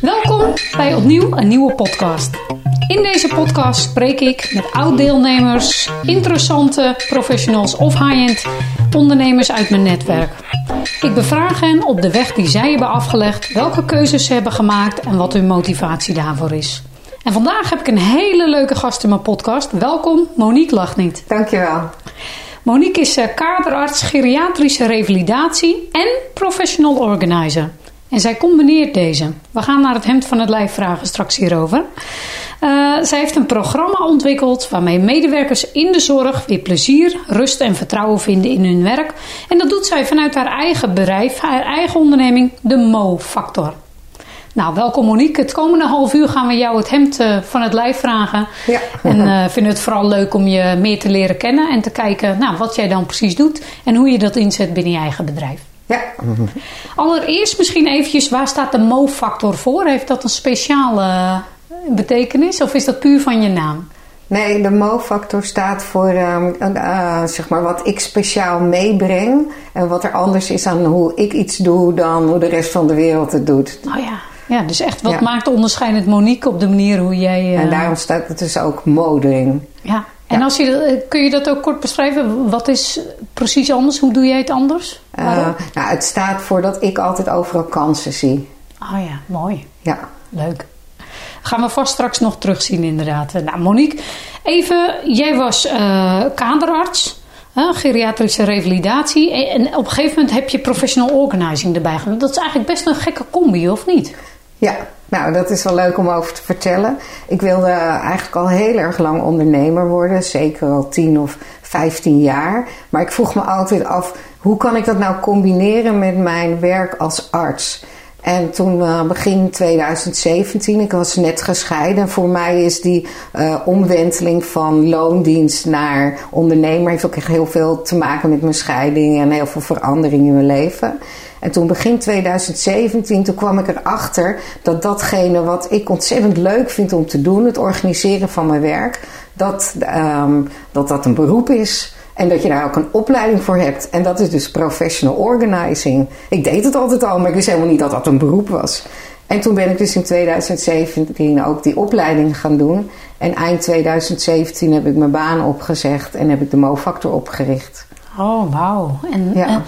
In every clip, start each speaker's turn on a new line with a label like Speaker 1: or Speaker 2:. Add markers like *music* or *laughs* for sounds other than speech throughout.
Speaker 1: Welkom bij opnieuw een nieuwe podcast. In deze podcast spreek ik met oud-deelnemers, interessante professionals of high-end ondernemers uit mijn netwerk. Ik bevraag hen op de weg die zij hebben afgelegd, welke keuzes ze hebben gemaakt en wat hun motivatie daarvoor is. En vandaag heb ik een hele leuke gast in mijn podcast. Welkom, Monique Lachniet.
Speaker 2: Dankjewel.
Speaker 1: Monique is eh, kaderarts geriatrische revalidatie en professional organizer. En zij combineert deze. We gaan naar het hemd van het lijf vragen straks hierover. Uh, zij heeft een programma ontwikkeld waarmee medewerkers in de zorg weer plezier, rust en vertrouwen vinden in hun werk. En dat doet zij vanuit haar eigen bedrijf, haar eigen onderneming, de Mo-factor. Nou, welkom Monique. Het komende half uur gaan we jou het hemd uh, van het lijf vragen.
Speaker 2: Ja.
Speaker 1: En uh, vinden het vooral leuk om je meer te leren kennen en te kijken nou, wat jij dan precies doet en hoe je dat inzet binnen je eigen bedrijf.
Speaker 2: Ja.
Speaker 1: Allereerst misschien eventjes, waar staat de Mo-factor voor? Heeft dat een speciale betekenis of is dat puur van je naam?
Speaker 2: Nee, de Mo-factor staat voor uh, uh, zeg maar wat ik speciaal meebreng. En wat er anders is aan hoe ik iets doe dan hoe de rest van de wereld het doet.
Speaker 1: Oh ja, ja dus echt wat ja. maakt onderscheidend Monique op de manier hoe jij... Uh...
Speaker 2: En daarom staat het dus ook mode in.
Speaker 1: Ja, en als je, kun je dat ook kort beschrijven? Wat is precies anders? Hoe doe jij het anders?
Speaker 2: nou, het staat voor dat ik altijd overal kansen zie.
Speaker 1: Oh ja, mooi.
Speaker 2: Ja.
Speaker 1: Leuk. Gaan we vast straks nog terugzien inderdaad. Nou Monique, even, jij was uh, kaderarts, geriatrische revalidatie. En op een gegeven moment heb je professional organizing erbij gedaan. Dat is eigenlijk best een gekke combi, of niet?
Speaker 2: Ja, nou dat is wel leuk om over te vertellen. Ik wilde eigenlijk al heel erg lang ondernemer worden. Zeker al 10 of 15 jaar. Maar ik vroeg me altijd af, hoe kan ik dat nou combineren met mijn werk als arts? En toen uh, begin 2017, ik was net gescheiden. Voor mij is die uh, omwenteling van loondienst naar ondernemer... heeft ook echt heel veel te maken met mijn scheiding en heel veel verandering in mijn leven. En toen begin 2017, toen kwam ik erachter dat datgene wat ik ontzettend leuk vind om te doen... het organiseren van mijn werk, dat um, dat, dat een beroep is... En dat je daar ook een opleiding voor hebt. En dat is dus professional organizing. Ik deed het altijd al, maar ik wist helemaal niet dat dat een beroep was. En toen ben ik dus in 2017 ook die opleiding gaan doen. En eind 2017 heb ik mijn baan opgezegd en heb ik de Mo-factor opgericht.
Speaker 1: Oh, wauw. En, ja. en,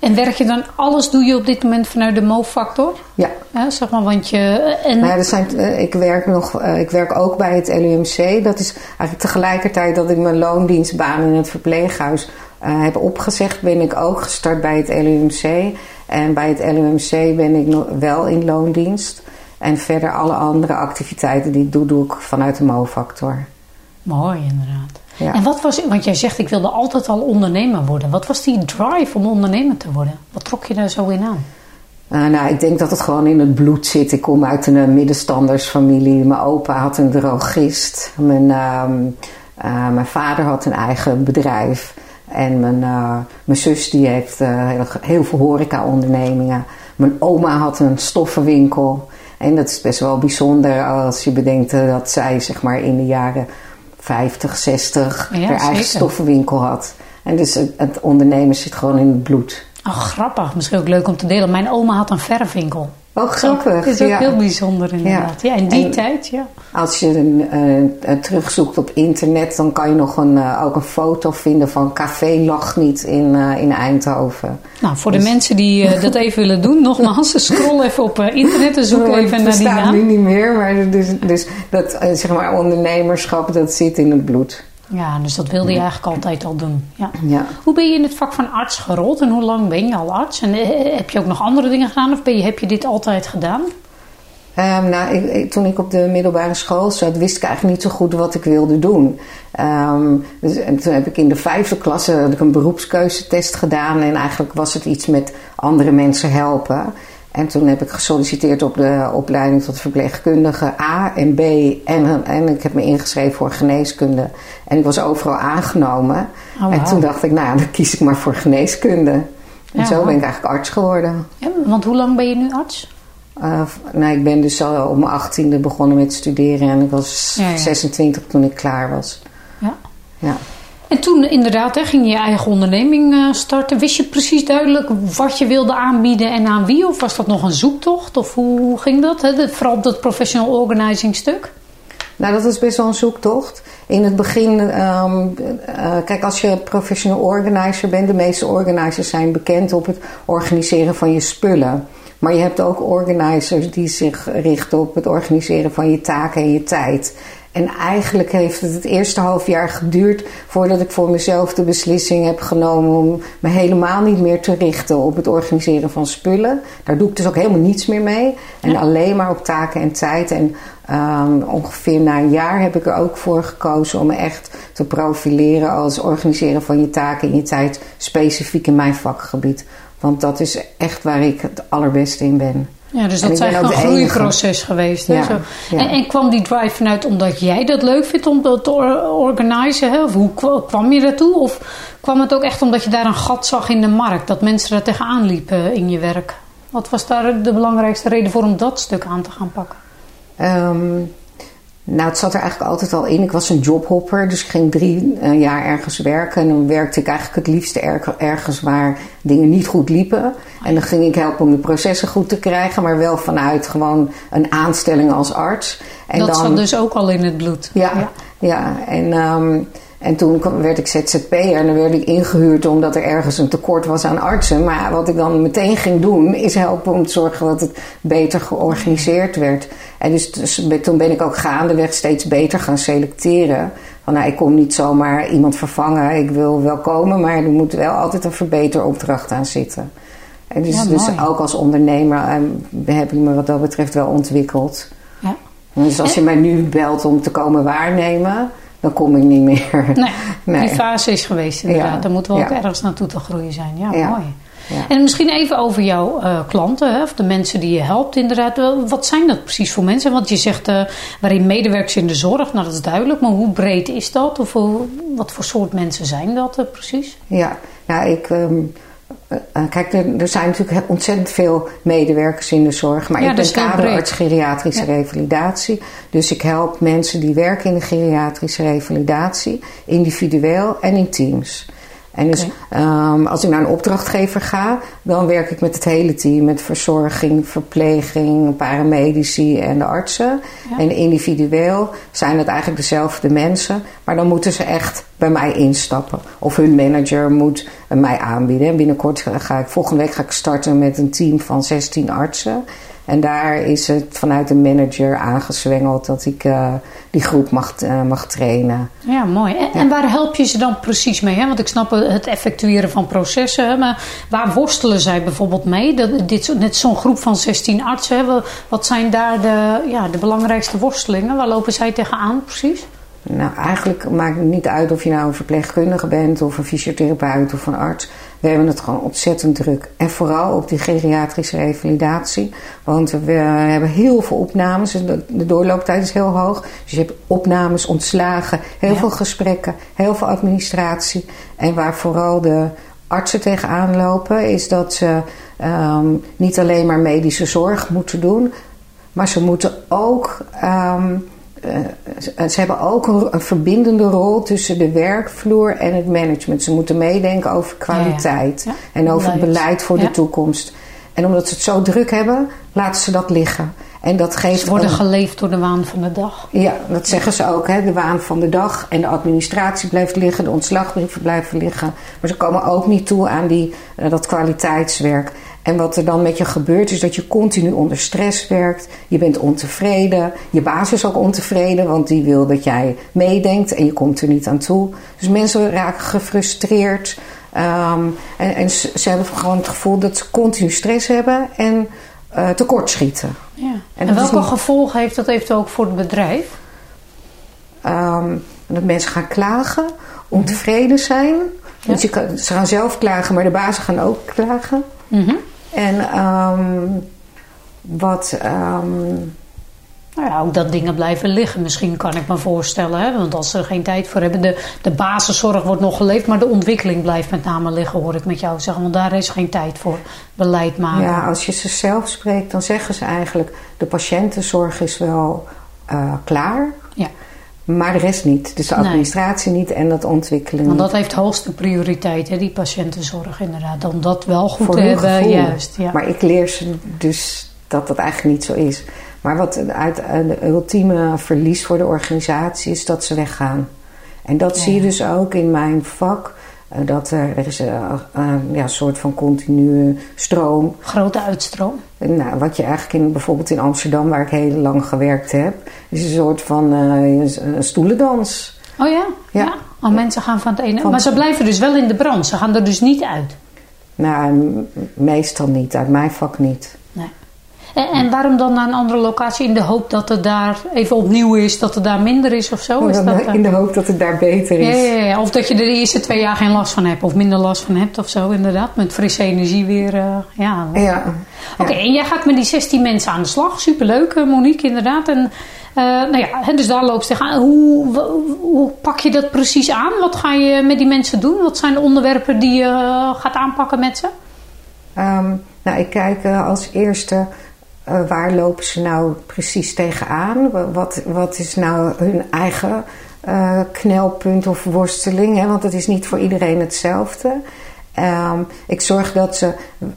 Speaker 1: en, werk je dan, alles doe je op dit moment vanuit de Mo-factor?
Speaker 2: Ja.
Speaker 1: ja. Zeg maar, want je... En...
Speaker 2: Nou, er zijn, ik, werk nog, ik werk ook bij het LUMC. Dat is eigenlijk tegelijkertijd dat ik mijn loondienstbaan in het verpleeghuis uh, heb opgezegd... ben ik ook gestart bij het LUMC. En bij het LUMC ben ik nog wel in loondienst. En verder alle andere activiteiten die ik doe, doe ik vanuit de Mo-factor.
Speaker 1: Mooi, inderdaad. Ja. En wat was, want jij zegt ik wilde altijd al ondernemer worden. Wat was die drive om ondernemer te worden? Wat trok je daar zo in aan?
Speaker 2: Uh, nou, ik denk dat het gewoon in het bloed zit. Ik kom uit een middenstandersfamilie. Mijn opa had een drogist. Mijn, uh, uh, mijn vader had een eigen bedrijf. En mijn, mijn zus die heeft heel, heel veel horeca-ondernemingen. Mijn oma had een stoffenwinkel. En dat is best wel bijzonder als je bedenkt dat zij zeg maar in de jaren 50, 60
Speaker 1: ja,
Speaker 2: haar eigen
Speaker 1: zeker.
Speaker 2: stoffenwinkel had. En dus het, het ondernemen zit gewoon in het bloed.
Speaker 1: Oh, grappig. Misschien ook leuk om te delen. Mijn oma had een verfvinkel.
Speaker 2: Oh, grappig.
Speaker 1: Dat is ook
Speaker 2: ja.
Speaker 1: heel bijzonder inderdaad. Ja, ja in die en tijd, ja.
Speaker 2: Als je een, uh, terugzoekt op internet, dan kan je nog een, uh, ook een foto vinden van Café Lachniet in, uh, in Eindhoven.
Speaker 1: Nou, voor dus... de mensen die dat even willen doen, *laughs* nogmaals, scroll even op internet en zoek even naar die naam.
Speaker 2: Het bestaat nu niet meer, maar, dus, dus dat zeg maar ondernemerschap, dat zit in het bloed.
Speaker 1: Ja, dus dat wilde je eigenlijk altijd al doen. Ja.
Speaker 2: Ja.
Speaker 1: Hoe ben je in het vak van arts gerold en hoe lang ben je al arts? En eh, heb je ook nog andere dingen gedaan of ben je, heb je dit altijd gedaan?
Speaker 2: Um, nou, ik, ik, toen ik op de middelbare school zat, wist ik eigenlijk niet zo goed wat ik wilde doen. Um, dus, en toen heb ik in de vijfde klasse had ik een beroepskeuzetest gedaan. En eigenlijk was het iets met andere mensen helpen. En toen heb ik gesolliciteerd op de opleiding tot verpleegkundige A en B. En, en ik heb me ingeschreven voor geneeskunde. En ik was overal aangenomen.
Speaker 1: Oh, wow.
Speaker 2: En toen dacht ik, nou dan kies ik maar voor geneeskunde. En
Speaker 1: Ja,
Speaker 2: zo ben ik eigenlijk arts geworden.
Speaker 1: Ja, want hoe lang ben je nu arts?
Speaker 2: Uh, nou, ik ben dus al op mijn achttiende begonnen met studeren en ik was
Speaker 1: Ja, ja.
Speaker 2: 26 toen ik klaar was.
Speaker 1: Ja.
Speaker 2: Ja.
Speaker 1: En toen inderdaad hè, ging je je eigen onderneming uh, starten. Wist je precies duidelijk wat je wilde aanbieden en aan wie? Of was dat nog een zoektocht? Of hoe, ging dat? Hè? Vooral dat professional organizing stuk?
Speaker 2: Nou, dat is best wel een zoektocht. In het begin, um, uh, kijk, als je professional organizer bent, de meeste organizers zijn bekend op het organiseren van je spullen. Maar je hebt ook organizers die zich richten op het organiseren van je taken en je tijd. En eigenlijk heeft het het eerste half jaar geduurd voordat ik voor mezelf de beslissing heb genomen om me helemaal niet meer te richten op het organiseren van spullen. Daar doe ik dus ook helemaal niets meer mee. En alleen maar op taken en tijd. En um, ongeveer na een jaar heb ik er ook voor gekozen om me echt te profileren als organiseren van je taken en je tijd specifiek in mijn vakgebied. Want dat is echt waar ik het allerbeste in ben.
Speaker 1: Ja, dus dat is eigenlijk een groeiproces geweest. Hè? Zo. En, en, kwam die drive vanuit omdat jij dat leuk vindt om dat te organiseren? Hè? Of hoe kwam je daartoe? Of kwam het ook echt omdat je daar een gat zag in de markt? Dat mensen er tegenaan liepen in je werk? Wat was daar de belangrijkste reden voor om dat stuk aan te gaan pakken?
Speaker 2: Um, nou, het zat er eigenlijk altijd al in. Ik was een jobhopper, dus ik ging drie uh, jaar ergens werken. En dan werkte ik eigenlijk het liefste ergens waar dingen niet goed liepen. En dan ging ik helpen om de processen goed te krijgen, maar wel vanuit gewoon een aanstelling als arts. En
Speaker 1: dat dan, zat dus ook al in het bloed.
Speaker 2: Ja, ja. ja. en um, en toen werd ik ZZP'er en dan werd ik ingehuurd omdat er ergens een tekort was aan artsen. Maar wat ik dan meteen ging doen is helpen om te zorgen dat het beter georganiseerd werd. En dus, dus toen ben ik ook gaandeweg steeds beter gaan selecteren. Van nou, ik kom niet zomaar iemand vervangen. Ik wil wel komen, maar er moet wel altijd een verbeteropdracht aan zitten. En dus, dus ook als ondernemer ehm, heb ik me wat dat betreft wel ontwikkeld. Ja. Dus als je mij nu belt om te komen waarnemen dan kom ik niet meer.
Speaker 1: Nee, die *laughs* fase is geweest inderdaad. Ja. Dan moeten we ook ergens naartoe te groeien zijn. Ja, mooi. En misschien even over jouw uh, klanten, hè, of de mensen die je helpt inderdaad. Wat zijn dat precies voor mensen? Want je zegt uh, waarin medewerkers in de zorg, nou dat is duidelijk. Maar hoe breed is dat? Of wat voor soort mensen zijn dat uh, precies?
Speaker 2: Ja, nou ik... Um, kijk, er, er, zijn natuurlijk ontzettend veel medewerkers in de zorg. Maar ik ben kaderarts geriatrische revalidatie. Dus ik help mensen die werken in de geriatrische revalidatie, individueel en in teams. En dus um, als ik naar een opdrachtgever ga, dan werk ik met het hele team. Met verzorging, verpleging, paramedici en de artsen. En individueel zijn het eigenlijk dezelfde mensen. Maar dan moeten ze echt bij mij instappen. Of hun manager moet mij aanbieden. En binnenkort ga ik, volgende week ga ik starten met een team van 16 artsen. En daar is het vanuit de manager aangezwengeld dat ik uh, die groep mag, uh, mag trainen.
Speaker 1: Ja, mooi. En, ja. en, waar help je ze dan precies mee? Hè? Want ik snap het effectueren van processen. Maar waar worstelen zij bijvoorbeeld mee? Dat, dit, net zo'n groep van 16 artsen. Hè? Wat zijn daar de, ja, de belangrijkste worstelingen? Waar lopen zij tegenaan precies?
Speaker 2: Nou, eigenlijk maakt het niet uit of je nou een verpleegkundige bent of een fysiotherapeut of een arts. We hebben het gewoon ontzettend druk. En vooral op die geriatrische revalidatie. Want we hebben heel veel opnames. De doorlooptijd is heel hoog. Dus je hebt opnames, ontslagen, heel veel gesprekken, heel veel administratie. En waar vooral de artsen tegenaan lopen, is dat ze um, niet alleen maar medische zorg moeten doen, maar ze moeten ook. Um, uh, ze hebben ook een, een, verbindende rol tussen de werkvloer en het management. Ze moeten meedenken over kwaliteit ja, ja. en over beleid, beleid voor de toekomst. En omdat ze het zo druk hebben, laten ze dat liggen. En dat geeft
Speaker 1: ze worden een, geleefd door de waan van de dag.
Speaker 2: Ja, dat zeggen ze ook. Hè? De waan van de dag. En de administratie blijft liggen, de ontslagbrieven blijven liggen. Maar ze komen ook niet toe aan die, uh, dat kwaliteitswerk. En wat er dan met je gebeurt is dat je continu onder stress werkt. Je bent ontevreden. Je baas is ook ontevreden, want die wil dat jij meedenkt en je komt er niet aan toe. Dus mensen raken gefrustreerd. Um, en, en, ze hebben gewoon het gevoel dat ze continu stress hebben en uh, tekortschieten.
Speaker 1: Ja. En, en welke gevolgen heeft dat eventueel ook voor het bedrijf?
Speaker 2: Um, dat mensen gaan klagen, ontevreden zijn. Ja. Want je kan, ze gaan zelf klagen, maar de bazen gaan ook klagen. Mm -hmm. En um, wat. Um,
Speaker 1: nou ja, ook dat dingen blijven liggen, misschien kan ik me voorstellen. Hè? Want als ze er geen tijd voor hebben, de, de basiszorg wordt nog geleefd, maar de ontwikkeling blijft met name liggen, hoor ik met jou zeggen. Want daar is geen tijd voor beleid maken.
Speaker 2: Ja, als je ze zelf spreekt, dan zeggen ze eigenlijk: de patiëntenzorg is wel uh, klaar. Ja. Maar de rest niet. Dus de
Speaker 1: Nee.
Speaker 2: administratie niet en dat ontwikkelen
Speaker 1: Want dat heeft hoogste prioriteit, hè, die patiëntenzorg inderdaad. Om dat wel goed
Speaker 2: Voor
Speaker 1: te hebben.
Speaker 2: gevoel.
Speaker 1: Juist, ja.
Speaker 2: Maar ik leer ze dus dat dat eigenlijk niet zo is. Maar wat uit de ultieme verlies voor de organisatie is dat ze weggaan. En dat
Speaker 1: Ja.
Speaker 2: zie je dus ook in mijn vak. Eh, Dat er, er is eh, een ja, soort van continue stroom.
Speaker 1: Grote uitstroom.
Speaker 2: Nou, wat je eigenlijk in, bijvoorbeeld in Amsterdam, waar ik heel lang gewerkt heb, is een soort van eh, een stoelendans.
Speaker 1: Oh ja?
Speaker 2: Ja.
Speaker 1: Ja. Al mensen gaan van het ene.
Speaker 2: Van-
Speaker 1: Maar ze blijven dus wel in de brand. Ze gaan er dus niet uit.
Speaker 2: Nou, meestal niet, uit mijn vak niet.
Speaker 1: En, en waarom dan naar een andere locatie? In de hoop dat het daar even opnieuw is, dat het daar minder is of zo? Is dat,
Speaker 2: eh, in de hoop dat het daar beter is.
Speaker 1: ja, ja. Of dat je er de eerste twee jaar geen last van hebt. Of minder last van hebt of zo inderdaad. Met frisse energie weer. eh, ja.
Speaker 2: Ja.
Speaker 1: Oké, en jij gaat met die 16 mensen aan de slag. Superleuk, eh, Monique, inderdaad. En, nou ja, dus daar loopt tegenaan. Hoe, hoe, hoe pak je dat precies aan? Wat ga je met die mensen doen? Wat zijn de onderwerpen die je gaat aanpakken met ze?
Speaker 2: Ehm, nou, ik kijk als eerste eh, waar lopen ze nou precies tegenaan? Wa- Wat, wat is nou hun eigen eh, knelpunt of worsteling? Hè? Want het is niet voor iedereen hetzelfde. Ehm, ik zorg dat ze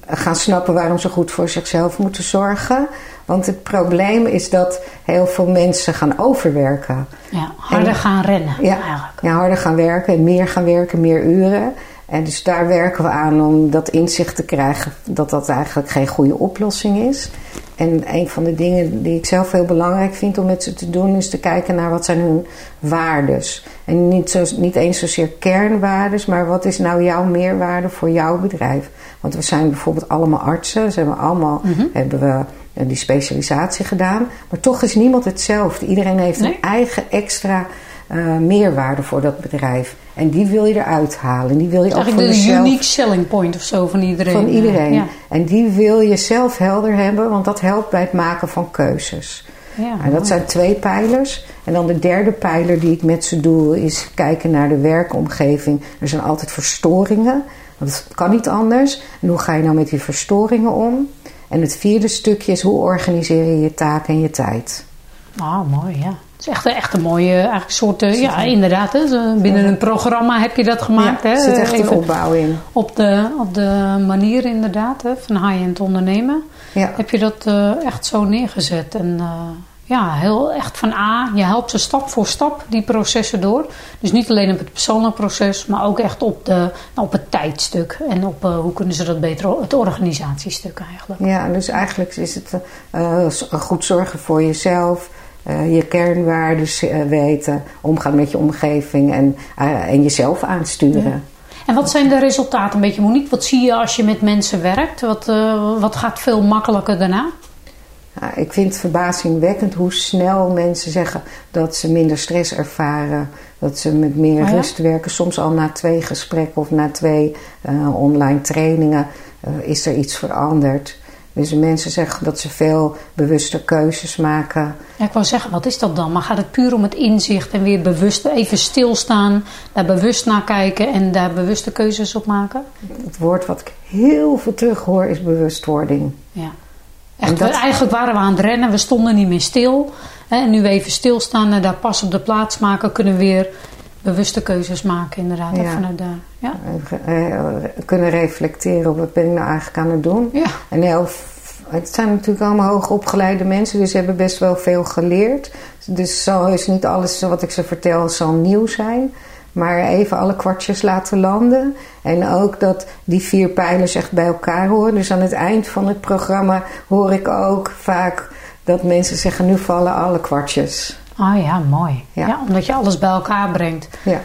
Speaker 2: gaan snappen waarom ze goed voor zichzelf moeten zorgen. Want het probleem is dat heel veel mensen gaan overwerken.
Speaker 1: Ja, harder
Speaker 2: En-
Speaker 1: gaan rennen
Speaker 2: Ja,
Speaker 1: eigenlijk.
Speaker 2: ja, harder gaan werken en meer gaan werken, meer uren. En dus daar werken we aan om dat inzicht te krijgen dat dat eigenlijk geen goede oplossing is. En een van de dingen die ik zelf heel belangrijk vind om met ze te doen, is te kijken naar wat zijn hun waardes. En niet, zo, niet eens zozeer kernwaardes, maar wat is nou jouw meerwaarde voor jouw bedrijf? Want we zijn bijvoorbeeld allemaal artsen, dus hebben we allemaal hebben we eh, die specialisatie gedaan. Maar toch is niemand hetzelfde. Iedereen heeft
Speaker 1: Nee.
Speaker 2: een eigen extra eh, meerwaarde voor dat bedrijf. En die wil je eruit halen. Die wil je ook voor
Speaker 1: Eigenlijk de
Speaker 2: jezelf
Speaker 1: unique selling point of zo van iedereen.
Speaker 2: van
Speaker 1: eh,
Speaker 2: iedereen.
Speaker 1: Ja.
Speaker 2: En die wil je zelf helder hebben, want dat helpt bij het maken van keuzes.
Speaker 1: Ja,
Speaker 2: En dat zijn twee pijlers. En dan de derde pijler die ik met ze doe, is kijken naar de werkomgeving. Er zijn altijd verstoringen, het kan niet anders. En hoe ga je nou met die verstoringen om? En het vierde stukje is hoe organiseer je je taken en je tijd.
Speaker 1: Ah, mooi, ja. Het is echt, echt een mooie eigenlijk soort... eh, ja, inderdaad. Hè, binnen een programma heb je dat gemaakt.
Speaker 2: ja,
Speaker 1: hè?
Speaker 2: er zit echt een opbouw in.
Speaker 1: op, de, op de manier inderdaad hè, van high-end ondernemen.
Speaker 2: Ja.
Speaker 1: Heb je dat eh, echt zo neergezet. En eh, ja, heel echt van A. Je helpt ze stap voor stap die processen door. Dus niet alleen op het persoonlijk proces. Maar ook echt op, de, nou, op het tijdstuk. En op hoe kunnen ze dat beter... Het organisatiestuk eigenlijk.
Speaker 2: Ja, dus eigenlijk is het goed zorgen voor jezelf, eh, je kernwaarden eh, weten, omgaan met je omgeving en, eh, en jezelf aansturen.
Speaker 1: En wat zijn de resultaten een beetje, Monique? Wat zie je als je met mensen werkt? Wat, wat gaat veel makkelijker daarna?
Speaker 2: Ja, ik vind het verbazingwekkend hoe snel mensen zeggen dat ze minder stress ervaren. Dat ze met meer
Speaker 1: Oh ja?
Speaker 2: rust werken. Soms al na twee gesprekken of na twee online trainingen is er iets veranderd. Dus mensen zeggen dat ze veel bewuster keuzes maken.
Speaker 1: Ja, ik wou zeggen, wat is dat dan? Maar gaat het puur om het inzicht en weer bewust even stilstaan, daar bewust naar kijken en daar bewuste keuzes op maken?
Speaker 2: Het woord wat ik heel veel terug hoor is bewustwording.
Speaker 1: Ja. Echt,
Speaker 2: dat-
Speaker 1: eigenlijk waren we aan het rennen, we stonden niet meer stil. Hè, en nu we even stilstaan en daar pas op de plaats maken, kunnen we weer bewuste keuzes maken, inderdaad.
Speaker 2: Ja.
Speaker 1: Vanuit daar. Ja.
Speaker 2: Eh, eh, kunnen reflecteren op wat ben ik nou eigenlijk aan het doen.
Speaker 1: Ja.
Speaker 2: En heel, het zijn natuurlijk allemaal hoogopgeleide mensen, dus ze hebben best wel veel geleerd. Dus zo is niet alles wat ik ze vertel zal nieuw zijn. Maar even alle kwartjes laten landen. En ook dat die vier pijlers echt bij elkaar horen. Dus aan het eind van het programma hoor ik ook vaak dat mensen zeggen: nu vallen alle kwartjes.
Speaker 1: Ah ja, mooi.
Speaker 2: Ja.
Speaker 1: Ja. omdat je alles bij elkaar brengt.
Speaker 2: Ja,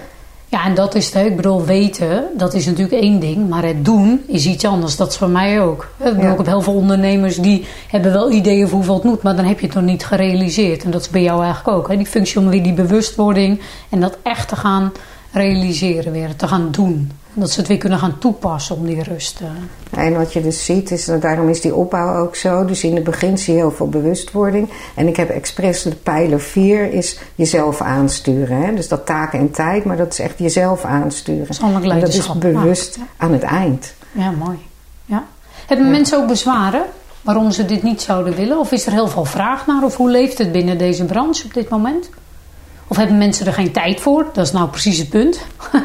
Speaker 1: Ja, en dat is het. Ik bedoel, weten, dat is natuurlijk één ding. Maar het doen is iets anders. Dat is voor mij ook. Ik bedoel,
Speaker 2: Ja.
Speaker 1: ik heb heel veel ondernemers die hebben wel ideeën voor hoeveel het moet. Maar dan heb je het nog niet gerealiseerd. En dat is bij jou eigenlijk ook. Hè. Die functie om weer die bewustwording en dat echt te gaan realiseren weer. Te gaan doen. Dat ze het weer kunnen gaan toepassen om die rust. eh.
Speaker 2: En wat je dus ziet, is dat daarom is die opbouw ook zo. Dus in het begin zie je heel veel bewustwording. En ik heb expres de pijler 4 is jezelf aansturen. Hè? Dus dat taken en tijd, maar dat is echt jezelf aansturen. En dat is bewust
Speaker 1: Ja.
Speaker 2: aan het eind.
Speaker 1: Ja, mooi. Ja. Hebben mensen ook bezwaren waarom ze dit niet zouden willen? Of is er heel veel vraag naar? Of hoe leeft het binnen deze branche op dit moment? Of hebben mensen er geen tijd voor? Dat is nou precies het punt. *laughs*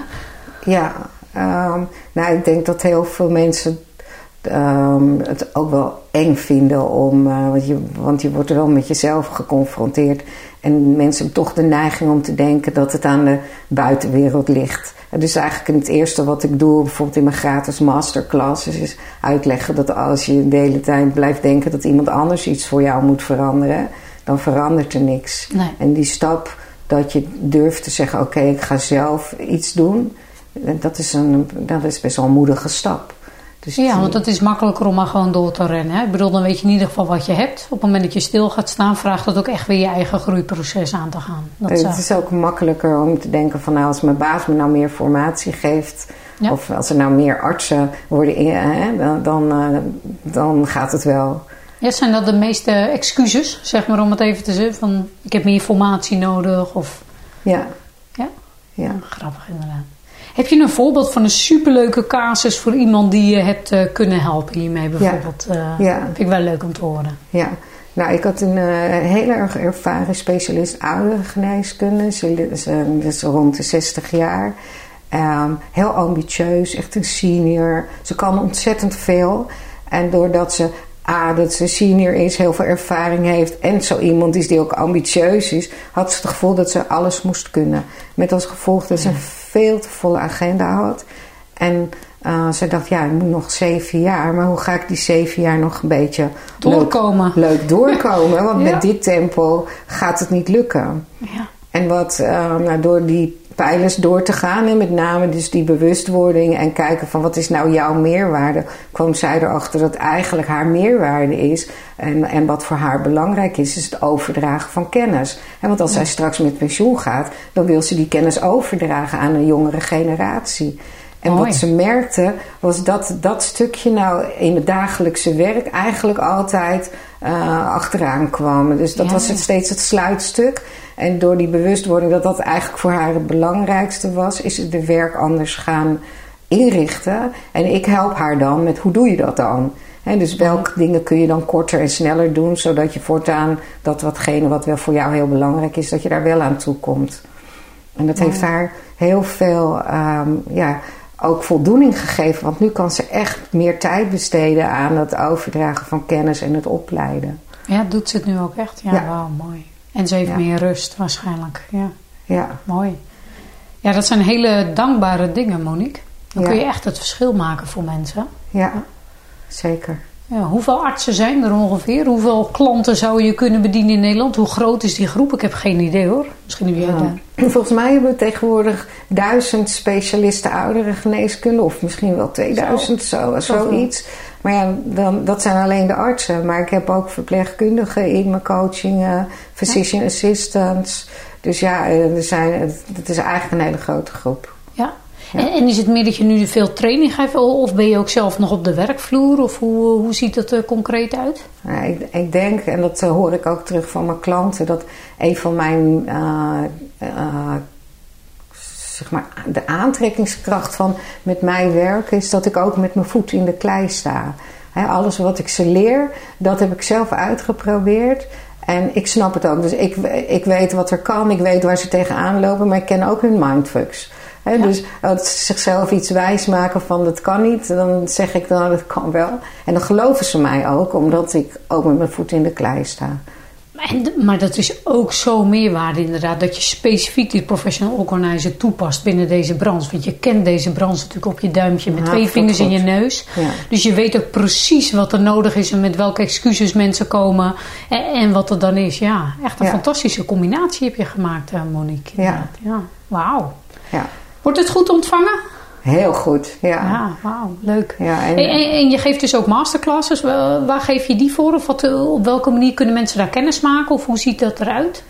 Speaker 2: ja, ehm, nou ik denk dat heel veel mensen um, het ook wel eng vinden om, uh, want, je, want je wordt er wel met jezelf geconfronteerd. En mensen hebben toch de neiging om te denken dat het aan de buitenwereld ligt. En dus eigenlijk het eerste wat ik doe, bijvoorbeeld in mijn gratis masterclasses, is uitleggen dat als je de hele tijd blijft denken dat iemand anders iets voor jou moet veranderen, dan verandert er niks.
Speaker 1: Nee.
Speaker 2: En die stap dat je durft te zeggen: Oké, ik ga zelf iets doen, dat is, een, dat is best wel een moedige stap.
Speaker 1: Dus ja, want het is makkelijker om maar gewoon door te rennen. Hè? Ik bedoel, dan weet je in ieder geval wat je hebt. Op het moment dat je stil gaat staan, vraagt dat ook echt weer je eigen groeiproces aan te gaan. Dat
Speaker 2: het is ook makkelijker om te denken van nou, als mijn baas me nou meer formatie geeft. Of als er nou meer artsen worden, hè, dan, dan, uh, dan gaat het wel.
Speaker 1: Ja, zijn dat de meeste excuses, zeg maar, om het even te zeggen? Van ik heb meer formatie nodig of...
Speaker 2: Ja.
Speaker 1: Ja?
Speaker 2: Ja.
Speaker 1: Grappig inderdaad. Heb je een voorbeeld van een superleuke casus voor iemand die je hebt uh, kunnen helpen hiermee bijvoorbeeld?
Speaker 2: Ja. Uh, ja.
Speaker 1: Vind ik wel leuk om te horen.
Speaker 2: Ja. Nou, ik had een uh, heel erg ervaren specialist ouderengeneeskunde. Ze is rond de 60 jaar. Um, heel ambitieus, echt een senior. Ze kan ontzettend veel. En doordat ze A, dat ze senior is, heel veel ervaring heeft en zo iemand is die ook ambitieus is, had ze het gevoel dat ze alles moest kunnen. Met als gevolg dat ze een veel te volle agenda had. En uh, ze dacht, ja, ik moet nog zeven jaar, maar hoe ga ik die zeven jaar nog een beetje
Speaker 1: doorkomen?
Speaker 2: Leuk, leuk doorkomen? *laughs* Want ja. met dit tempo gaat het niet lukken.
Speaker 1: Ja.
Speaker 2: En wat uh, nou, door die pijlers door te gaan. En met name dus die bewustwording en kijken van wat is nou jouw meerwaarde. Kwam zij erachter dat eigenlijk haar meerwaarde is. En, en wat voor haar belangrijk is, is het overdragen van kennis. En want als zij straks met pensioen gaat, dan wil ze die kennis overdragen aan een jongere generatie. En
Speaker 1: Mooi.
Speaker 2: wat ze merkte was dat dat stukje nou in het dagelijkse werk eigenlijk altijd uh, achteraan kwam. Dus dat
Speaker 1: Ja.
Speaker 2: was het steeds het sluitstuk. En door die bewustwording dat dat eigenlijk voor haar het belangrijkste was, is ze de werk anders gaan inrichten. En ik help haar dan met hoe doe je dat dan? Hè, dus welke dingen kun je dan korter en sneller doen, zodat je voortaan dat watgene wat wel voor jou heel belangrijk is, dat je daar wel aan toe komt. En dat heeft haar heel veel ehm, ja, ook voldoening gegeven. Want nu kan ze echt meer tijd besteden aan het overdragen van kennis en het opleiden.
Speaker 1: Ja, doet ze het nu ook echt? Ja,
Speaker 2: Ja.
Speaker 1: wauw, mooi. En ze heeft
Speaker 2: Ja.
Speaker 1: meer rust waarschijnlijk. Ja,
Speaker 2: Ja,
Speaker 1: mooi. Ja, dat zijn hele dankbare dingen, Monique. Dan
Speaker 2: Ja.
Speaker 1: kun je echt het verschil maken voor mensen.
Speaker 2: ja, zeker.
Speaker 1: Ja, hoeveel artsen zijn er ongeveer? Hoeveel klanten zou je kunnen bedienen in Nederland? Hoe groot is die groep? Ik heb geen idee hoor. Misschien heb jij
Speaker 2: Ja.
Speaker 1: daar. *clears throat*
Speaker 2: Volgens mij hebben we tegenwoordig duizend specialisten ouderengeneeskunde, of misschien wel 2000, zo, zoiets. Maar ja, dan, dat zijn alleen de artsen. Maar ik heb ook verpleegkundigen in mijn coaching, eh, physician assistants. Dus ja, eh, er zijn, het is eigenlijk een hele grote groep.
Speaker 1: Ja. En, is het meer dat je nu veel training geeft? Of ben je ook zelf nog op de werkvloer? Of hoe, hoe ziet het er concreet uit?
Speaker 2: Ik, ik denk, en dat eh, hoor ik ook terug van mijn klanten, dat een van mijn, eh, eh, zeg maar, de aantrekkingskracht van met mij werken is dat ik ook met mijn voet in de klei sta. Alles wat ik ze leer, dat heb ik zelf uitgeprobeerd. En ik snap het ook. Dus ik, ik weet wat er kan, ik weet waar ze tegenaan lopen, maar ik ken ook hun mindfucks.
Speaker 1: Ja.
Speaker 2: Dus als ze zichzelf iets wijs maken van dat kan niet, dan zeg ik dan dat kan wel. En dan geloven ze mij ook, omdat ik ook met mijn voet in de klei sta.
Speaker 1: En, maar dat is ook zo meerwaarde inderdaad. Dat je specifiek die professional organizer toepast binnen deze branche. Want je kent deze branche natuurlijk op je duimpje met
Speaker 2: Ja,
Speaker 1: twee
Speaker 2: goed,
Speaker 1: vingers in je neus.
Speaker 2: Ja.
Speaker 1: Dus je weet ook precies wat er nodig is en met welke excuses mensen komen. En, en wat er dan is. Ja, echt een
Speaker 2: Ja.
Speaker 1: fantastische combinatie heb je gemaakt, eh, Monique.
Speaker 2: Ja.
Speaker 1: ja. Wauw.
Speaker 2: Ja,
Speaker 1: Wordt het goed ontvangen?
Speaker 2: heel goed. Ja.
Speaker 1: Ja, wauw. Leuk.
Speaker 2: Ja, en-
Speaker 1: en, je geeft dus ook masterclasses. Waar, geef je die voor? Of wat, op welke manier kunnen mensen daar kennis maken? Of hoe ziet dat eruit?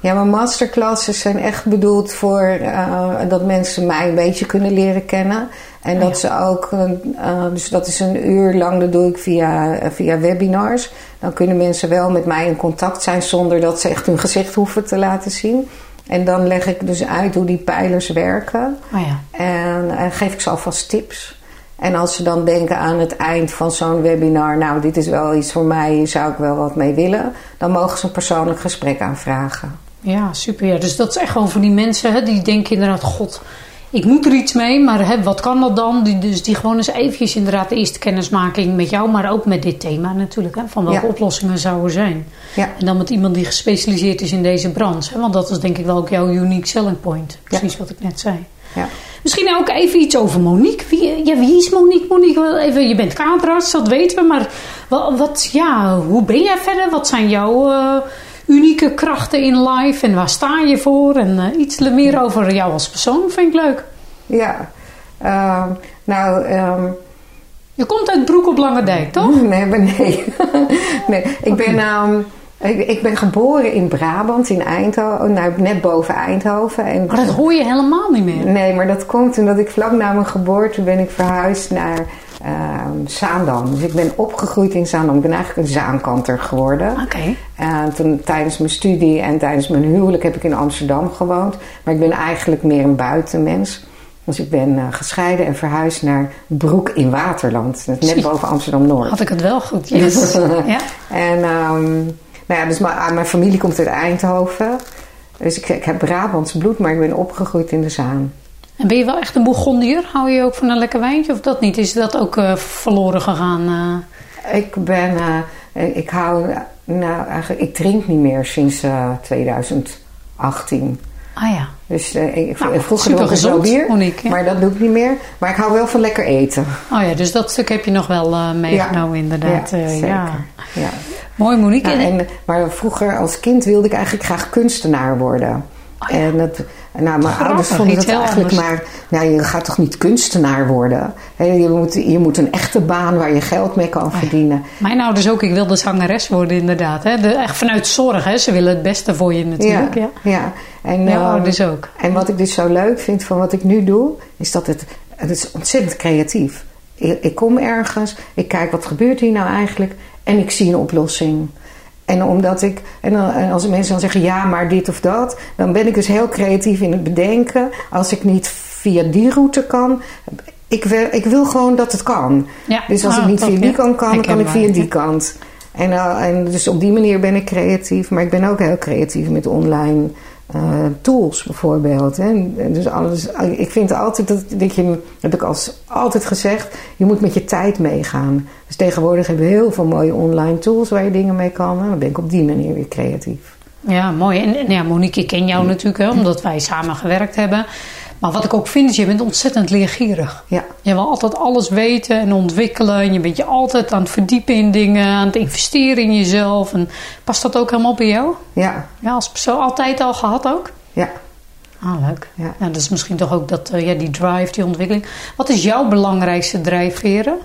Speaker 2: Ja, mijn masterclasses zijn echt bedoeld voor eh, dat mensen mij een beetje kunnen leren kennen. En
Speaker 1: Oh
Speaker 2: dat ze ook, eh, dus dat is een uur lang, dat doe ik via, eh, via webinars. Dan kunnen mensen wel met mij in contact zijn zonder dat ze echt hun gezicht hoeven te laten zien. En dan leg ik dus uit hoe die pijlers werken.
Speaker 1: Oh ja.
Speaker 2: En, en geef ik ze alvast tips. En als ze dan denken aan het eind van zo'n webinar, nou dit is wel iets voor mij, hier zou ik wel wat mee willen, dan mogen ze een persoonlijk gesprek aanvragen.
Speaker 1: Ja, super. Ja. Dus dat is echt gewoon voor die mensen hè, die denken inderdaad, god, ik moet er iets mee, maar hè, wat kan dat dan? Die, dus die gewoon eens eventjes inderdaad de eerste kennismaking met jou, maar ook met dit thema natuurlijk. Hè, van welke
Speaker 2: Ja.
Speaker 1: oplossingen zouden zijn.
Speaker 2: Ja.
Speaker 1: En dan met iemand die gespecialiseerd is in deze branche. Hè, want dat is denk ik wel ook jouw unique selling point. Precies wat ik net zei.
Speaker 2: Ja.
Speaker 1: Misschien ook even iets over Monique. Wie, ja, wie is Monique? Monique, even, je bent kaderarts, dat weten we. Maar wat, wat, ja, hoe ben jij verder? Wat zijn jouw eh, unieke krachten in life? En waar sta je voor? En eh, iets meer over jou als persoon vind ik leuk.
Speaker 2: Ja. Ehm, nou, ehm,
Speaker 1: Je komt uit Broek op Lange Dijk, toch?
Speaker 2: nee, maar nee. *laughs* nee. Ik, ben, ehm, ik, ik ben geboren in Brabant, in Eindhoven, nou, net boven Eindhoven. En
Speaker 1: Maar dat hoor je helemaal niet meer.
Speaker 2: Nee, maar dat komt omdat ik vlak na mijn geboorte ben ik verhuisd naar ehm Zaandam. Dus ik ben opgegroeid in Zaandam. Ik ben eigenlijk een Zaankanter geworden.
Speaker 1: Oké.
Speaker 2: En toen tijdens mijn studie en tijdens mijn huwelijk heb ik in Amsterdam gewoond. Maar ik ben eigenlijk meer een buitenmens. Dus ik ben eh, gescheiden en verhuisd naar Broek in Waterland. Net
Speaker 1: Zie.
Speaker 2: boven Amsterdam-Noord.
Speaker 1: Had ik het wel goed, yes. *laughs* ja.
Speaker 2: En ehm, nou ja, dus mijn, mijn familie komt uit Eindhoven. Dus ik, ik heb Brabants bloed, maar ik ben opgegroeid in de Zaan.
Speaker 1: En ben je wel echt een Bourgondier? Hou je ook van een lekker wijntje of dat niet? Is dat ook eh, verloren gegaan? eh?
Speaker 2: Ik ben, eh, ik hou, nou eigenlijk, ik drink niet meer sinds eh, 2018.
Speaker 1: Ah ja.
Speaker 2: Dus ik,
Speaker 1: Nou,
Speaker 2: vroeger
Speaker 1: supergezond,
Speaker 2: bier,
Speaker 1: Monique,
Speaker 2: maar dat doe ik niet meer. Maar ik hou wel van lekker eten.
Speaker 1: Oh ja, dus dat stuk heb je nog wel meegenomen inderdaad.
Speaker 2: Ja, zeker.
Speaker 1: ja.
Speaker 2: Ja.
Speaker 1: Mooi Monique.
Speaker 2: Nou,
Speaker 1: en,
Speaker 2: maar vroeger als kind wilde ik eigenlijk graag kunstenaar worden.
Speaker 1: Oh ja.
Speaker 2: En nou, mijn
Speaker 1: Grappig,
Speaker 2: ouders vonden dat eigenlijk
Speaker 1: anders.
Speaker 2: maar... Nou, je gaat toch niet kunstenaar worden? Je moet, je moet een echte baan waar je geld mee
Speaker 1: Oh
Speaker 2: kan verdienen.
Speaker 1: Mijn ouders ook, ik wilde zangeres worden inderdaad. Hè. De, echt vanuit zorg, hè. ze willen het beste voor je natuurlijk. Ja,
Speaker 2: ja. En,
Speaker 1: ja.
Speaker 2: ehm,
Speaker 1: ouders ook.
Speaker 2: En wat ik dus zo leuk vind van wat ik nu doe, is dat het, het is ontzettend creatief. Ik, ik kom ergens, ik kijk wat gebeurt hier nou eigenlijk en ik zie een oplossing. En omdat ik, en, dan, en als mensen dan zeggen ja, maar dit of dat, dan ben ik dus heel creatief in het bedenken. Als ik niet via die route kan, ik wil, ik wil gewoon dat het kan.
Speaker 1: Ja.
Speaker 2: Dus als
Speaker 1: Ah,
Speaker 2: ik niet
Speaker 1: top,
Speaker 2: via
Speaker 1: ja.
Speaker 2: die kant kan, dan kan ik via die kant. En, eh, en dus op die manier ben ik creatief. Maar ik ben ook heel creatief met online eh, tools bijvoorbeeld. Hè. Dus alles, ik vind altijd dat, dat je, heb ik als, altijd gezegd, je moet met je tijd meegaan. Dus tegenwoordig hebben we heel veel mooie online tools waar je dingen mee kan. En dan ben ik op die manier weer creatief.
Speaker 1: Ja, mooi. En, en ja, Monique, ik ken jou natuurlijk, hè, omdat wij samen gewerkt hebben. Maar wat ik ook vind, is je bent ontzettend leergierig.
Speaker 2: Ja,
Speaker 1: Je wil altijd alles weten en ontwikkelen. En je bent je altijd aan het verdiepen in dingen, aan het investeren in jezelf. En past dat ook helemaal bij jou?
Speaker 2: ja,
Speaker 1: Ja, als persoon altijd al gehad ook?
Speaker 2: ja.
Speaker 1: Ah, leuk.
Speaker 2: Ja.
Speaker 1: Ja, dat is misschien toch ook dat, eh, ja, die drive, die ontwikkeling. Wat is jouw belangrijkste drijfveren?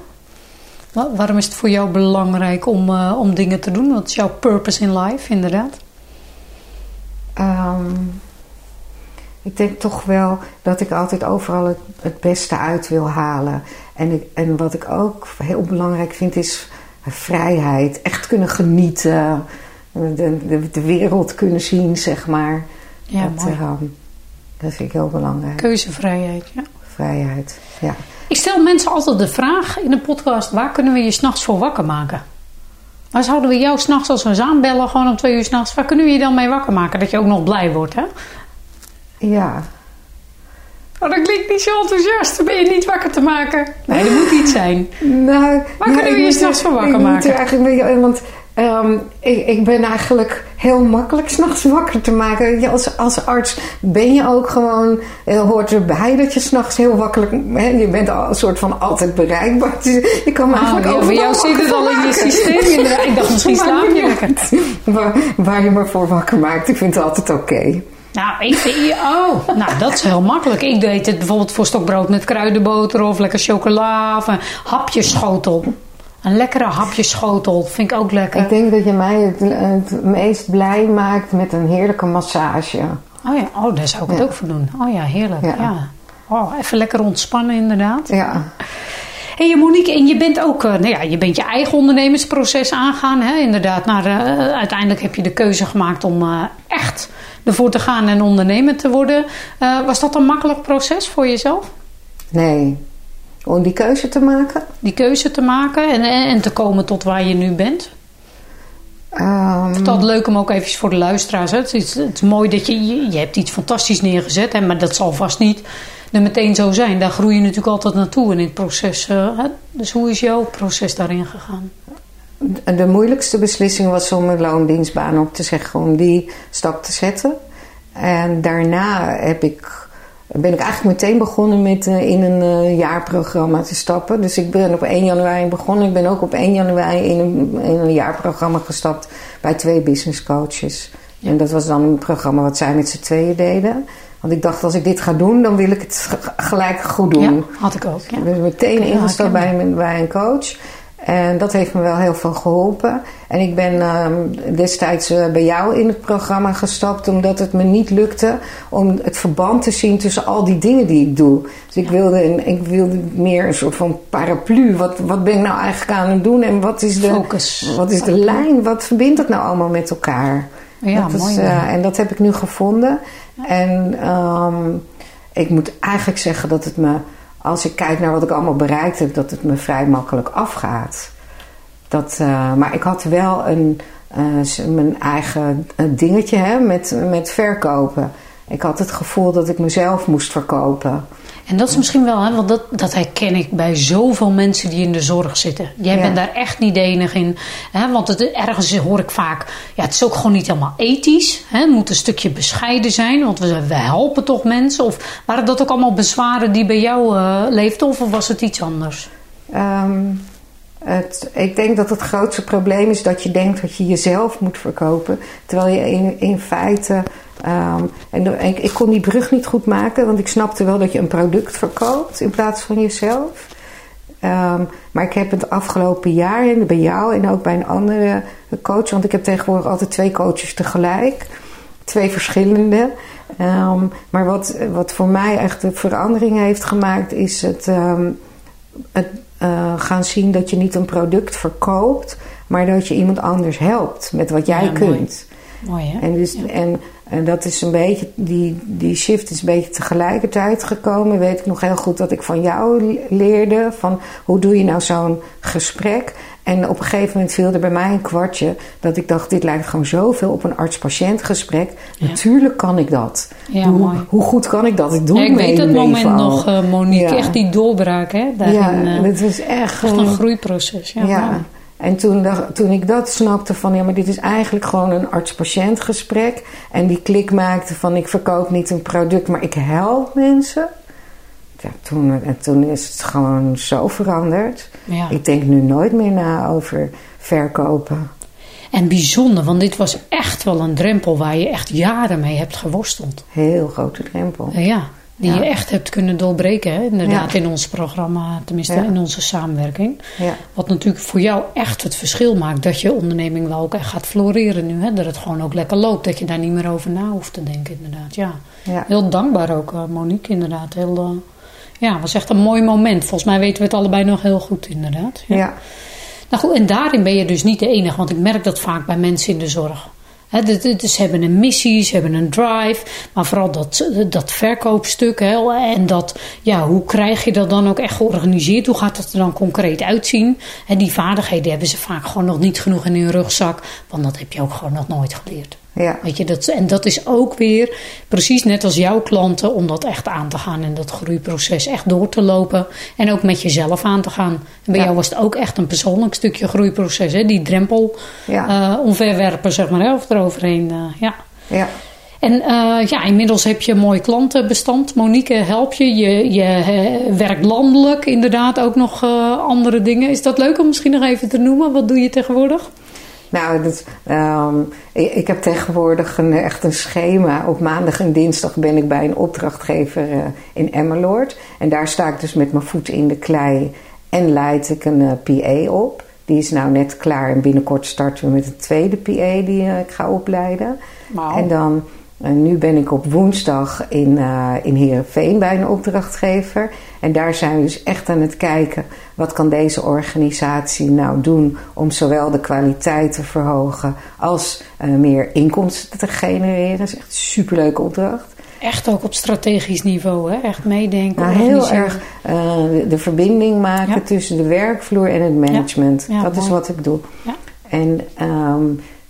Speaker 1: Wa- waarom is het voor jou belangrijk om, eh, om dingen te doen? Wat is jouw purpose in life, inderdaad?
Speaker 2: Ehm, ik denk toch wel dat ik altijd overal het, het beste uit wil halen. En, ik, en wat ik ook heel belangrijk vind is vrijheid. Echt kunnen genieten. De, de, de wereld kunnen zien, zeg maar.
Speaker 1: Ja,
Speaker 2: dat, ehm, dat vind ik heel belangrijk.
Speaker 1: Keuzevrijheid, ja.
Speaker 2: Vrijheid, ja.
Speaker 1: Ik stel mensen altijd de vraag in een podcast: waar kunnen we je s'nachts voor wakker maken? Waar zouden we jou s'nachts als we eens aanbellen, gewoon om twee uur s'nachts, waar kunnen we je dan mee wakker maken? Dat je ook nog blij wordt, hè?
Speaker 2: Ja,
Speaker 1: Oh, dat klinkt niet zo enthousiast. Dan ben je niet wakker te maken. Nee, er moet iets zijn. *laughs*
Speaker 2: Nou,
Speaker 1: Waar kunnen we je s'nachts voor wakker
Speaker 2: ik moet
Speaker 1: maken?
Speaker 2: er eigenlijk beetje- want ehm, ik, ik ben eigenlijk heel makkelijk s'nachts wakker te maken. Je, als, als arts ben je ook gewoon, eh, hoort erbij dat je s'nachts heel wakkelijk, hè, je bent al een soort van altijd bereikbaar. *laughs* Dus je kan me
Speaker 1: Oh,
Speaker 2: eigenlijk
Speaker 1: ja,
Speaker 2: ook
Speaker 1: bij jou zit het al in je systeem. *laughs* inderdaad. Ik dacht, misschien slaap je lekker.
Speaker 2: Waar, waar je me voor wakker maakt, ik vind het altijd oké.
Speaker 1: Nou, ik vind... *laughs* Oh, nou, dat is heel makkelijk. Ik deed het bijvoorbeeld voor stokbrood met kruidenboter of lekker chocola of een hapjeschotel. Een lekkere hapjeschotel vind ik ook lekker.
Speaker 2: Ik denk dat je mij het, het meest blij maakt met een heerlijke massage.
Speaker 1: Oh ja, oh, daar zou ik het ook voor doen. Oh ja, heerlijk. Ja.
Speaker 2: Ja.
Speaker 1: Oh, even lekker ontspannen inderdaad.
Speaker 2: Ja,
Speaker 1: hey, Monique, en je bent ook, eh, nou ja, je bent je eigen ondernemersproces aangaan, hè? inderdaad. Maar eh, uiteindelijk heb je de keuze gemaakt om eh, echt ervoor te gaan en ondernemer te worden. Eh, was dat een makkelijk proces voor jezelf?
Speaker 2: nee. Om die keuze te maken?
Speaker 1: Die keuze te maken en, en, en te komen tot waar je nu bent?
Speaker 2: Ehm,
Speaker 1: Ik het altijd leuk om ook even voor de luisteraars. Hè. Het, is, het is mooi dat je, je, je hebt iets fantastisch neergezet. Hè, maar dat zal vast niet er meteen zo zijn. Daar groei je natuurlijk altijd naartoe in het proces. eh, hè. Dus hoe is jouw proces daarin gegaan?
Speaker 2: De moeilijkste beslissing was om een loondienstbaan op te zeggen, om die stap te zetten. En daarna heb ik, ben ik eigenlijk meteen begonnen met eh, in een eh, jaarprogramma te stappen. Dus ik ben op 1 januari begonnen. Ik ben ook op 1 januari in een, in een jaarprogramma gestapt bij twee business coaches. En dat was dan een programma wat zij met z'n tweeën deden. Want ik dacht, als ik dit ga doen, dan wil ik het gelijk goed doen.
Speaker 1: Ja, had ik ook. Ja.
Speaker 2: Ik ben meteen ingestapt bij, een- bij een coach. En dat heeft me wel heel veel geholpen. En ik ben ehm, destijds eh, bij jou in het programma gestapt omdat het me niet lukte om het verband te zien tussen al die dingen die ik doe. Dus ik wilde, een, ik wilde meer een soort van paraplu. Wat, wat ben ik nou eigenlijk aan het doen en wat is de,
Speaker 1: Focus.
Speaker 2: wat is de lijn? Wat verbindt dat nou allemaal met elkaar?
Speaker 1: Ja,
Speaker 2: dat is,
Speaker 1: mooi.
Speaker 2: eh, en dat heb ik nu gevonden. En ehm, ik moet eigenlijk zeggen dat het me, als ik kijk naar wat ik allemaal bereikt heb, dat het me vrij makkelijk afgaat. Dat, eh, maar ik had wel een, eh, mijn eigen dingetje hè, met, met verkopen. Ik had het gevoel dat ik mezelf moest verkopen.
Speaker 1: En dat is misschien wel, hè, want dat, dat herken ik bij zoveel mensen die in de zorg zitten. Jij
Speaker 2: Ja.
Speaker 1: bent daar echt niet de enige in. Hè, want het, ergens hoor ik vaak, ja, het is ook gewoon niet helemaal ethisch. Hè, het moet een stukje bescheiden zijn, want we, we helpen toch mensen. Of waren dat ook allemaal bezwaren die bij jou eh leefden, of was het iets anders?
Speaker 2: Ehm, het, ik denk dat het grootste probleem is dat je denkt dat je jezelf moet verkopen. Terwijl je in, feite. ehm, en ik, ik kon die brug niet goed maken, want ik snapte wel dat je een product verkoopt in plaats van jezelf. Ehm, maar ik heb het afgelopen jaar bij jou en ook bij een andere coach, want ik heb tegenwoordig altijd twee coaches tegelijk, twee verschillende. Ehm, maar wat, wat voor mij echt de verandering heeft gemaakt, is het, het eh, gaan zien dat je niet een product verkoopt, maar dat je iemand anders helpt met wat jij
Speaker 1: Ja, mooi.
Speaker 2: kunt.
Speaker 1: Mooi hè?
Speaker 2: En, dus,
Speaker 1: Ja.
Speaker 2: en, en dat is een beetje, die, die shift is een beetje tegelijkertijd gekomen. Weet ik nog heel goed dat ik van jou leerde van hoe doe je nou zo'n gesprek. En op een gegeven moment viel er bij mij een kwartje dat ik dacht, dit lijkt gewoon zoveel op een arts-patiënt gesprek.
Speaker 1: Ja.
Speaker 2: Natuurlijk kan ik dat.
Speaker 1: Ja,
Speaker 2: hoe,
Speaker 1: mooi.
Speaker 2: hoe goed kan ik dat? Ik doe
Speaker 1: Ja,
Speaker 2: het
Speaker 1: ik weet dat moment
Speaker 2: al.
Speaker 1: nog, eh, Monique.
Speaker 2: Ja.
Speaker 1: Echt die doorbraak hè? Daarin,
Speaker 2: ja,
Speaker 1: eh,
Speaker 2: het was echt,
Speaker 1: echt een groeiproces. Ja.
Speaker 2: En toen, dacht- toen ik dat snapte van ja, maar dit is eigenlijk gewoon een arts-patiënt gesprek. En die klik maakte van ik verkoop niet een product, maar ik help mensen. Ja, toen, en toen is het gewoon zo veranderd.
Speaker 1: Ja.
Speaker 2: Ik denk nu nooit meer na over verkopen.
Speaker 1: En bijzonder, want dit was echt wel een drempel waar je echt jaren mee hebt geworsteld.
Speaker 2: Heel grote drempel.
Speaker 1: Eh, Ja, die
Speaker 2: Ja.
Speaker 1: je echt hebt kunnen doorbreken, hè? inderdaad,
Speaker 2: Ja.
Speaker 1: in ons programma, tenminste in onze samenwerking.
Speaker 2: Ja,
Speaker 1: Wat natuurlijk voor jou echt het verschil maakt, dat je onderneming wel ook echt gaat floreren nu. Hè? Dat het gewoon ook lekker loopt, dat je daar niet meer over na hoeft te denken, inderdaad. Ja. Heel dankbaar ook, eh, Monique, inderdaad. Heel, eh, ja, was echt een mooi moment. Volgens mij weten we het allebei nog heel goed, inderdaad.
Speaker 2: ja.
Speaker 1: Nou goed, en daarin ben je dus niet de enige, want ik merk dat vaak bij mensen in de zorg. Dit- ze hebben een missie, ze hebben een drive, maar vooral dat, dat verkoopstuk. Hè, en dat, ja, hoe krijg je dat dan ook echt georganiseerd? Hoe gaat dat er dan concreet uitzien? En die vaardigheden hebben ze vaak gewoon nog niet genoeg in hun rugzak, want dat heb je ook gewoon nog nooit geleerd.
Speaker 2: Ja.
Speaker 1: Weet je, dat, en dat is ook weer precies net als jouw klanten om dat echt aan te gaan en dat groeiproces echt door te lopen en ook met jezelf aan te gaan. En bij
Speaker 2: Ja.
Speaker 1: jou was het ook echt een persoonlijk stukje groeiproces, hè? die drempel
Speaker 2: Ja.
Speaker 1: eh, omverwerpen, zeg maar, hè? of eroverheen. eh, ja.
Speaker 2: ja.
Speaker 1: En eh, ja, inmiddels heb je een mooi klantenbestand. Monique, help je. Je, je werkt landelijk, inderdaad, ook nog andere dingen. Is dat leuk om misschien nog even te noemen? Wat doe je tegenwoordig?
Speaker 2: Nou, dat, ehm, ik, ik heb tegenwoordig een, echt een schema. Op maandag en dinsdag ben ik bij een opdrachtgever eh, in Emmeloord. En daar sta ik dus met mijn voeten in de klei en leid ik een eh, PA op. Die is nou net klaar en binnenkort starten we met een tweede PA die eh, ik ga opleiden.
Speaker 1: Wauw.
Speaker 2: En dan, eh, nu ben ik op woensdag in, eh in Heerenveen bij een opdrachtgever. En daar zijn we dus echt aan het kijken, wat kan deze organisatie nou doen om zowel de kwaliteit te verhogen als eh, meer inkomsten te genereren. Dat is echt een superleuke opdracht.
Speaker 1: Echt ook op strategisch niveau, hè? echt meedenken.
Speaker 2: Nou, heel erg eh, de, verbinding maken
Speaker 1: Ja.
Speaker 2: tussen de werkvloer en het management.
Speaker 1: Ja,
Speaker 2: dat is wat ik doe.
Speaker 1: Ja.
Speaker 2: En ehm,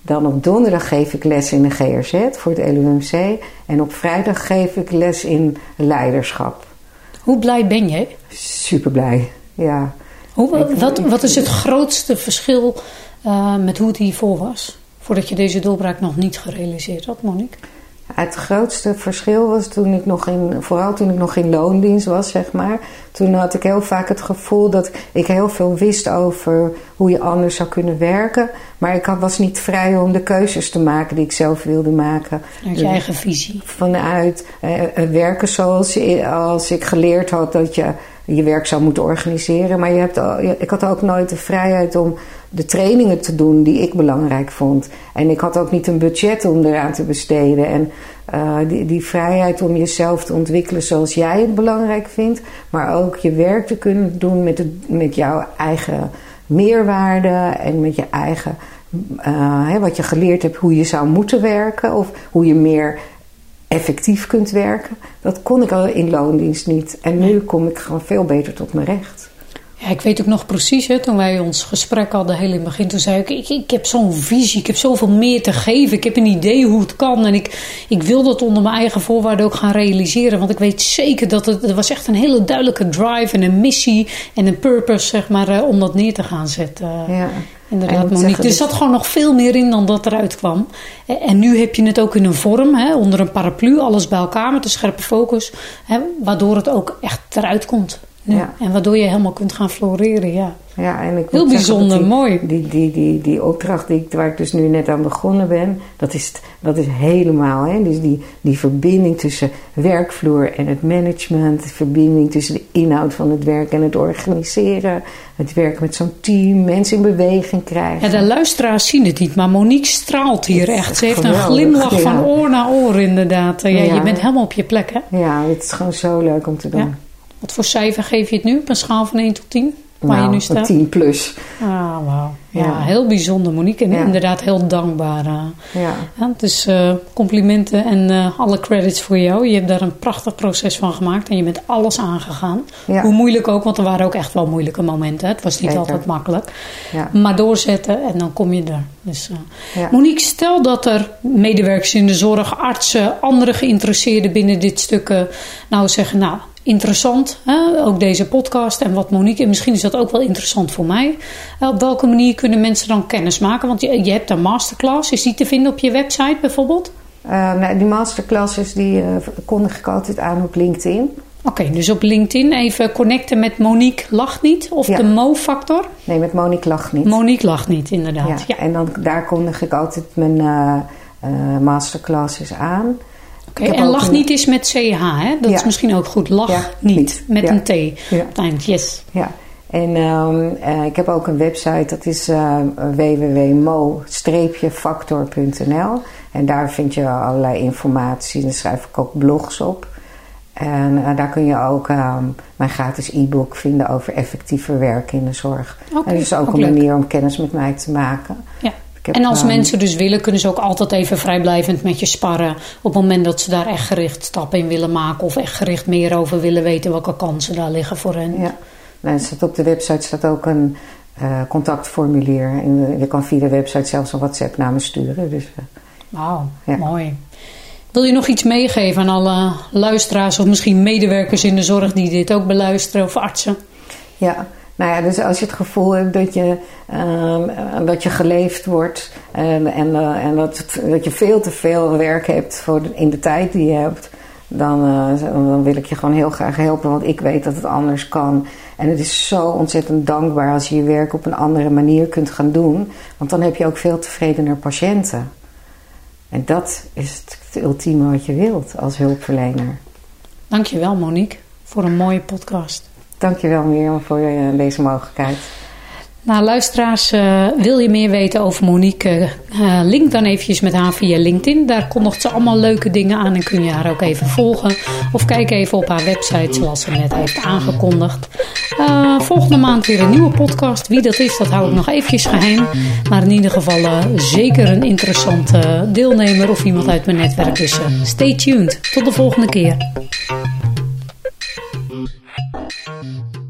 Speaker 2: Dan op donderdag geef ik les in de GRZ voor het LUMC. En op vrijdag geef ik les in leiderschap.
Speaker 1: Hoe blij ben je?
Speaker 2: Super blij, ja.
Speaker 1: Hoe, wat, wat is het grootste verschil uh, met hoe het hiervoor was? Voordat je deze doorbraak nog niet gerealiseerd had, Monique?
Speaker 2: Het grootste verschil was toen ik nog in, vooral toen ik nog in loondienst was, zeg maar. Toen had ik heel vaak het gevoel dat ik heel veel wist over hoe je anders zou kunnen werken. Maar ik was niet vrij om de keuzes te maken die ik zelf wilde maken.
Speaker 1: Vanuit je eigen visie.
Speaker 2: Vanuit eh, eh werken zoals als ik geleerd had dat je je werk zou moeten organiseren. Maar je hebt, ik had ook nooit de vrijheid om de trainingen te doen die ik belangrijk vond. En ik had ook niet een budget om eraan te besteden. En uh, die, die vrijheid om jezelf te ontwikkelen zoals jij het belangrijk vindt. Maar ook je werk te kunnen doen met, met jouw eigen meerwaarde en met je eigen. Uh, wat je geleerd hebt hoe je zou moeten werken. Of hoe je meer effectief kunt werken. Dat kon ik al in loondienst niet. En nu kom ik gewoon veel beter tot mijn recht.
Speaker 1: Ja, ik weet ook nog precies, hè, toen wij ons gesprek hadden, heel in het begin, toen zei ik, ik, ik heb zo'n visie, ik heb zoveel meer te geven, ik heb een idee hoe het kan en ik, ik wil dat onder mijn eigen voorwaarden ook gaan realiseren, want ik weet zeker dat het, er was echt een hele duidelijke drive en een missie en een purpose, zeg maar, eh, om dat neer te gaan zetten. Ja. Inderdaad, Monique. Er zat gewoon nog veel meer in dan dat eruit kwam. En nu heb je het ook in een vorm, hè, onder een paraplu, alles bij elkaar met een scherpe focus, hè, waardoor het ook echt eruit komt. Ja. En waardoor je helemaal kunt gaan floreren, ja.
Speaker 2: Ja, en ik
Speaker 1: Heel bijzonder,
Speaker 2: die,
Speaker 1: mooi.
Speaker 2: Die, die, die, die opdracht die ik, waar ik dus nu net aan begonnen ben, dat is, dat is helemaal, hè. Dus die, die verbinding tussen werkvloer en het management, de verbinding tussen de inhoud van het werk en het organiseren, het werken met zo'n team, mensen in beweging krijgen.
Speaker 1: Ja, de luisteraars zien het niet, maar Monique straalt hier echt. Ze heeft een glimlach van oor naar oor inderdaad. Ja, Je bent helemaal op je plek, hè?
Speaker 2: Ja, het is gewoon zo leuk om te doen.
Speaker 1: Wat voor cijfer geef je het nu op een schaal van 1 tot 10?
Speaker 2: Waar nou, je nu staat? Een 10 plus.
Speaker 1: Ah, wauw. Ja, heel bijzonder, Monique. En inderdaad heel dankbaar. Uh, ja. ja. Dus uh, complimenten en uh, alle credits voor jou. Je hebt daar een prachtig proces van gemaakt en je bent alles aangegaan. Hoe moeilijk ook, want er waren ook echt wel moeilijke momenten. Het was niet altijd makkelijk. Maar doorzetten en dan kom je er. Dus, Monique, stel dat er medewerkers in de zorg, artsen, andere geïnteresseerden binnen dit stuk nou zeggen, nou interessant, hè? ook deze podcast en wat Monique. En misschien is dat ook wel interessant voor mij. Eh, op welke manier kunnen mensen dan kennis maken? Want je, je hebt een masterclass. Is die te vinden op je website bijvoorbeeld?
Speaker 2: Uh, nou, die masterclasses die uh, kondig ik altijd aan op LinkedIn.
Speaker 1: Oké, dus op LinkedIn even connecten met Monique Lacht niet of de Mo-factor?
Speaker 2: Nee, met Monique Lacht niet.
Speaker 1: Monique Lacht niet, inderdaad.
Speaker 2: Ja, en dan, daar kondig ik altijd mijn masterclasses aan.
Speaker 1: Okay, en lach niet is met CH, hè? Dat is misschien ook goed. Lach niet, met een T. Ja. Yes.
Speaker 2: Ja. En um, uh, ik heb ook een website, dat is uh, www.mo-factor.nl. En daar vind je allerlei informatie. Daar schrijf ik ook blogs op. En uh, daar kun je ook um, mijn gratis e-book vinden over effectiever werken in de zorg. Okay, en dat is ook, ook een manier om kennis met mij te maken.
Speaker 1: Ja en als mensen dus willen, kunnen ze ook altijd even vrijblijvend met je sparren. Op het moment dat ze daar echt gericht stappen in willen maken. Of echt gericht meer over willen weten welke kansen daar liggen voor hen.
Speaker 2: Ja, nou, staat op de website staat ook een uh, contactformulier. En je kan via de website zelfs een WhatsApp naar me sturen. Dus, uh,
Speaker 1: Wauw, ja. mooi. Wil je nog iets meegeven aan alle luisteraars of misschien medewerkers in de zorg die dit ook beluisteren of artsen?
Speaker 2: Ja, nou ja, dus als je het gevoel hebt dat je, uh, dat je geleefd wordt en, en, uh, en dat, dat je veel te veel werk hebt voor in de tijd die je hebt, dan, uh, dan wil ik je gewoon heel graag helpen, want ik weet dat het anders kan. En het is zo ontzettend dankbaar als je je werk op een andere manier kunt gaan doen, want dan heb je ook veel tevredener patiënten. En dat is het, het ultieme wat je wilt als hulpverlener.
Speaker 1: Dankjewel Monique voor een mooie podcast.
Speaker 2: Dankjewel Mirjam voor deze mogelijkheid.
Speaker 1: Nou, luisteraars, uh, wil je meer weten over Monique? Uh, link dan eventjes met haar via LinkedIn. Daar kondigt ze allemaal leuke dingen aan en kun je haar ook even volgen. Of kijk even op haar website zoals ze net heeft aangekondigd. Uh, volgende maand weer een nieuwe podcast. Wie dat is, dat hou ik nog eventjes geheim. Maar in ieder geval zeker een interessante deelnemer of iemand uit mijn netwerk. Dus stay tuned. Tot de volgende keer. you